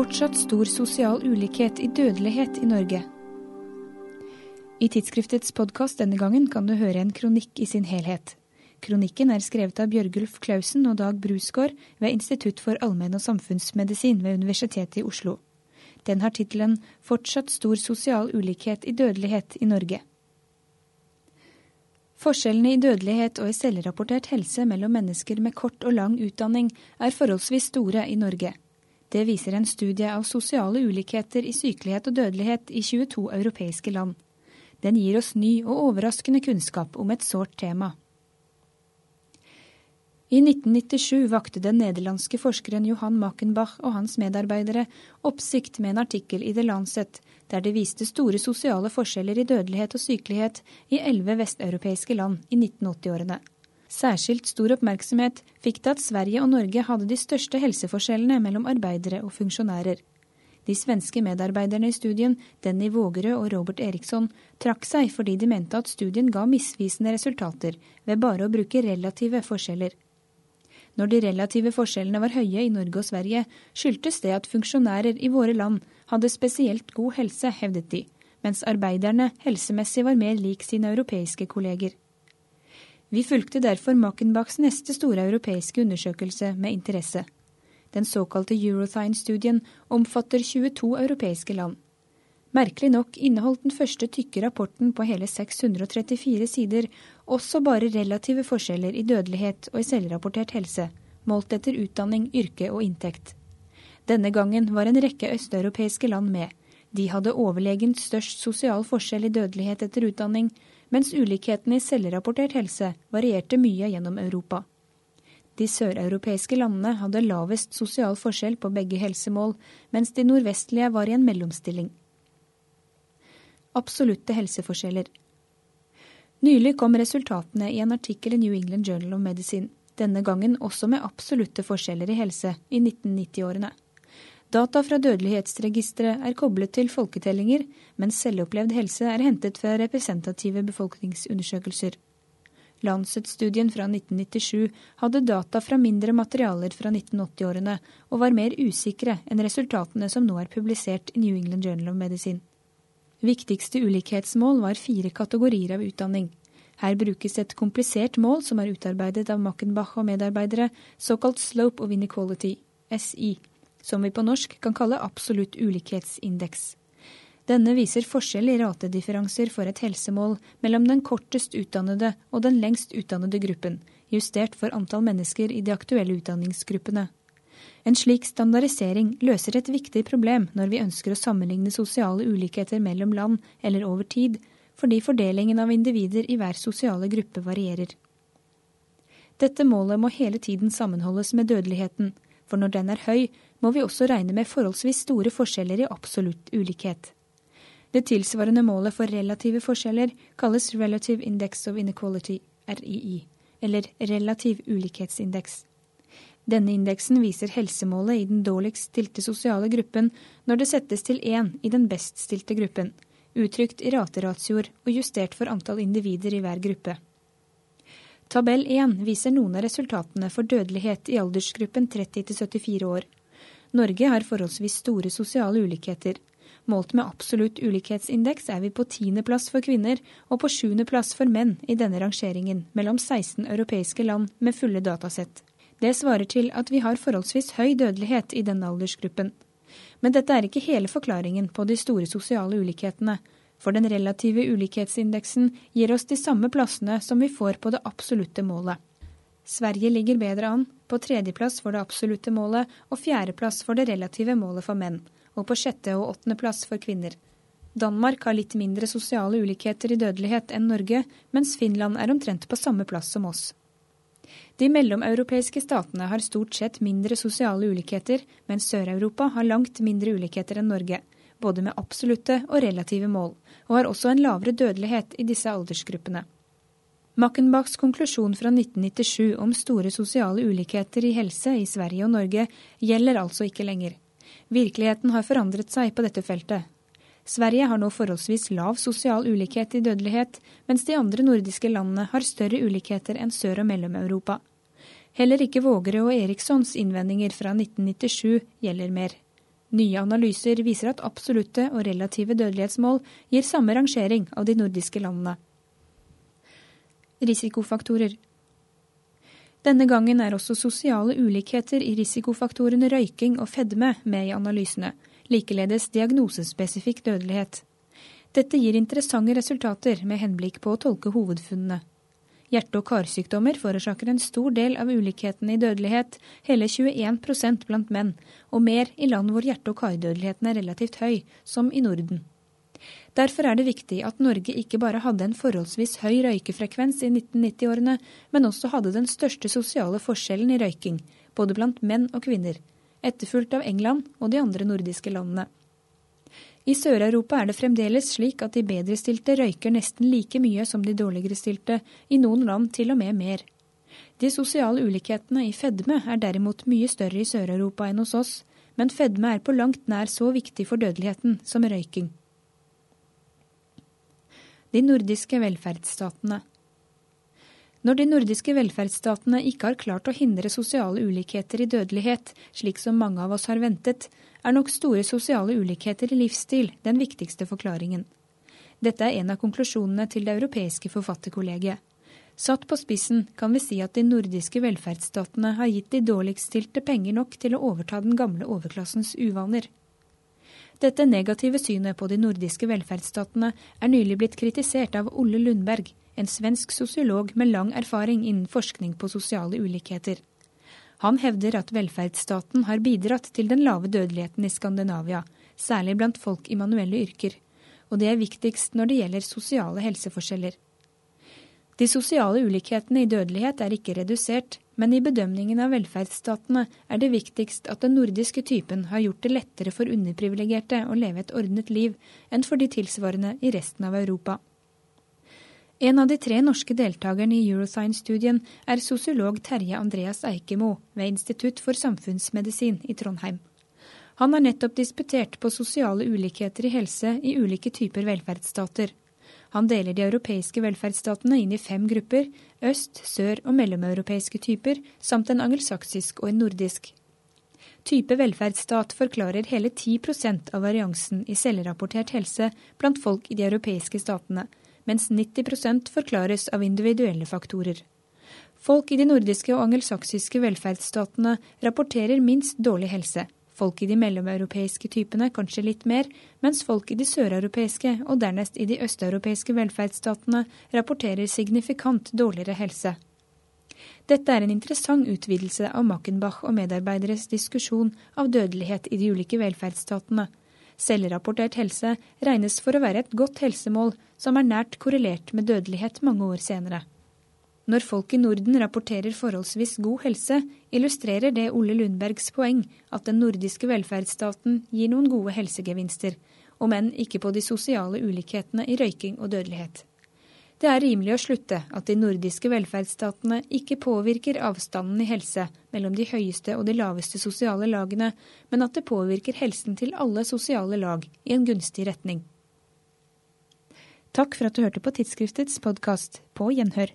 Fortsatt stor sosial ulikhet i dødelighet i Norge. I tidsskriftets podkast denne gangen kan du høre en kronikk i sin helhet. Kronikken er skrevet av Bjørgulf Klausen og Dag Brusgaard ved Institutt for allmenn- og samfunnsmedisin ved Universitetet i Oslo. Den har tittelen 'Fortsatt stor sosial ulikhet i dødelighet i Norge'. Forskjellene i dødelighet og i selvrapportert helse mellom mennesker med kort og lang utdanning er forholdsvis store i Norge. Det viser en studie av sosiale ulikheter i sykelighet og dødelighet i 22 europeiske land. Den gir oss ny og overraskende kunnskap om et sårt tema. I 1997 vakte den nederlandske forskeren Johan Mackenbach og hans medarbeidere oppsikt med en artikkel i The Lancet der det viste store sosiale forskjeller i dødelighet og sykelighet i elleve vesteuropeiske land i 1980-årene. Særskilt stor oppmerksomhet fikk det at Sverige og Norge hadde de største helseforskjellene mellom arbeidere og funksjonærer. De svenske medarbeiderne i studien, Denny Vågerød og Robert Eriksson, trakk seg fordi de mente at studien ga misvisende resultater ved bare å bruke relative forskjeller. Når de relative forskjellene var høye i Norge og Sverige, skyldtes det at funksjonærer i våre land hadde spesielt god helse, hevdet de, mens arbeiderne helsemessig var mer lik sine europeiske kolleger. Vi fulgte derfor Mackenbachs neste store europeiske undersøkelse med interesse. Den såkalte Eurothine-studien omfatter 22 europeiske land. Merkelig nok inneholdt den første tykke rapporten på hele 634 sider også bare relative forskjeller i dødelighet og i selvrapportert helse, målt etter utdanning, yrke og inntekt. Denne gangen var en rekke østeuropeiske land med. De hadde overlegent størst sosial forskjell i dødelighet etter utdanning, mens ulikhetene i selvrapportert helse varierte mye gjennom Europa. De søreuropeiske landene hadde lavest sosial forskjell på begge helsemål, mens de nordvestlige var i en mellomstilling absolutte helseforskjeller. Nylig kom resultatene i en artikkel i New England Journal of Medicine, denne gangen også med absolutte forskjeller i helse i 1990-årene. Data fra dødelighetsregisteret er koblet til folketellinger, mens selvopplevd helse er hentet fra representative befolkningsundersøkelser. Lancet-studien fra 1997 hadde data fra mindre materialer fra 1980-årene, og var mer usikre enn resultatene som nå er publisert i New England Journal of Medicine. Viktigste ulikhetsmål var fire kategorier av utdanning. Her brukes et komplisert mål som er utarbeidet av Mackenbach og medarbeidere, såkalt Slope of Inequality, SI, som vi på norsk kan kalle absolutt ulikhetsindeks. Denne viser forskjell i ratedifferanser for et helsemål mellom den kortest utdannede og den lengst utdannede gruppen, justert for antall mennesker i de aktuelle utdanningsgruppene. En slik standardisering løser et viktig problem når vi ønsker å sammenligne sosiale ulikheter mellom land eller over tid, fordi fordelingen av individer i hver sosiale gruppe varierer. Dette målet må hele tiden sammenholdes med dødeligheten, for når den er høy, må vi også regne med forholdsvis store forskjeller i absolutt ulikhet. Det tilsvarende målet for relative forskjeller kalles Relative Index of Inequality, RII, eller relativ ulikhetsindeks. Denne indeksen viser helsemålet i den dårligst stilte sosiale gruppen når det settes til én i den best stilte gruppen, uttrykt i rateratioer og justert for antall individer i hver gruppe. Tabell 1 viser noen av resultatene for dødelighet i aldersgruppen 30 74 år. Norge har forholdsvis store sosiale ulikheter. Målt med absolutt ulikhetsindeks er vi på tiendeplass for kvinner og på sjuendeplass for menn i denne rangeringen mellom 16 europeiske land med fulle datasett. Det svarer til at vi har forholdsvis høy dødelighet i denne aldersgruppen. Men dette er ikke hele forklaringen på de store sosiale ulikhetene, for den relative ulikhetsindeksen gir oss de samme plassene som vi får på det absolutte målet. Sverige ligger bedre an, på tredjeplass for det absolutte målet og fjerdeplass for det relative målet for menn, og på sjette- og åttendeplass for kvinner. Danmark har litt mindre sosiale ulikheter i dødelighet enn Norge, mens Finland er omtrent på samme plass som oss. De mellomeuropeiske statene har stort sett mindre sosiale ulikheter, mens Sør-Europa har langt mindre ulikheter enn Norge, både med absolutte og relative mål, og har også en lavere dødelighet i disse aldersgruppene. Mackenbachs konklusjon fra 1997 om store sosiale ulikheter i helse i Sverige og Norge gjelder altså ikke lenger. Virkeligheten har forandret seg på dette feltet, Sverige har nå forholdsvis lav sosial ulikhet i dødelighet, mens de andre nordiske landene har større ulikheter enn Sør- og Mellom-Europa. Heller ikke Vågere og Erikssons innvendinger fra 1997 gjelder mer. Nye analyser viser at absolutte og relative dødelighetsmål gir samme rangering av de nordiske landene. Risikofaktorer Denne gangen er også sosiale ulikheter i risikofaktorene røyking og fedme med i analysene, likeledes diagnosespesifikk dødelighet. Dette gir interessante resultater med henblikk på å tolke hovedfunnene. Hjerte- og karsykdommer forårsaker en stor del av ulikheten i dødelighet, hele 21% blant menn, og mer i land hvor hjerte- og kardødeligheten er relativt høy, som i Norden. Derfor er det viktig at Norge ikke bare hadde en forholdsvis høy røykefrekvens i 1990-årene, men også hadde den største sosiale forskjellen i røyking, både blant menn og kvinner, etterfulgt av England og de andre nordiske landene. I Sør-Europa er det fremdeles slik at de bedrestilte røyker nesten like mye som de dårligere stilte, i noen land til og med mer. De sosiale ulikhetene i fedme er derimot mye større i Sør-Europa enn hos oss, men fedme er på langt nær så viktig for dødeligheten som røyking. De nordiske velferdsstatene Når de nordiske velferdsstatene ikke har klart å hindre sosiale ulikheter i dødelighet, slik som mange av oss har ventet, er nok store sosiale ulikheter i livsstil den viktigste forklaringen. Dette er en av konklusjonene til det europeiske forfatterkollegiet. Satt på spissen kan vi si at de nordiske velferdsstatene har gitt de dårligststilte penger nok til å overta den gamle overklassens uvaner. Dette negative synet på de nordiske velferdsstatene er nylig blitt kritisert av Olle Lundberg, en svensk sosiolog med lang erfaring innen forskning på sosiale ulikheter. Han hevder at velferdsstaten har bidratt til den lave dødeligheten i Skandinavia, særlig blant folk i manuelle yrker, og det er viktigst når det gjelder sosiale helseforskjeller. De sosiale ulikhetene i dødelighet er ikke redusert, men i bedømningen av velferdsstatene er det viktigst at den nordiske typen har gjort det lettere for underprivilegerte å leve et ordnet liv enn for de tilsvarende i resten av Europa. En av de tre norske deltakerne i Euroscience-studien er sosiolog Terje Andreas Eikemo ved Institutt for samfunnsmedisin i Trondheim. Han har nettopp disputert på sosiale ulikheter i helse i ulike typer velferdsstater. Han deler de europeiske velferdsstatene inn i fem grupper, øst-, sør- og mellomeuropeiske typer, samt en angelsaksisk og en nordisk. Type velferdsstat forklarer hele 10% av variansen i selvrapportert helse blant folk i de europeiske statene, mens 90% forklares av individuelle faktorer. Folk i de nordiske og angelsaksiske velferdsstatene rapporterer minst dårlig helse. Folk i de mellomeuropeiske typene kanskje litt mer, mens folk i de søreuropeiske og dernest i de østeuropeiske velferdsstatene rapporterer signifikant dårligere helse. Dette er en interessant utvidelse av Mackenbach og medarbeideres diskusjon av dødelighet i de ulike velferdsstatene, Selvrapportert helse regnes for å være et godt helsemål som er nært korrelert med dødelighet mange år senere. Når folk i Norden rapporterer forholdsvis god helse, illustrerer det Ole Lundbergs poeng at den nordiske velferdsstaten gir noen gode helsegevinster, om enn ikke på de sosiale ulikhetene i røyking og dødelighet. Det er rimelig å slutte at de nordiske velferdsstatene ikke påvirker avstanden i helse mellom de høyeste og de laveste sosiale lagene, men at det påvirker helsen til alle sosiale lag i en gunstig retning. Takk for at du hørte på tidsskriftets podkast. På gjenhør.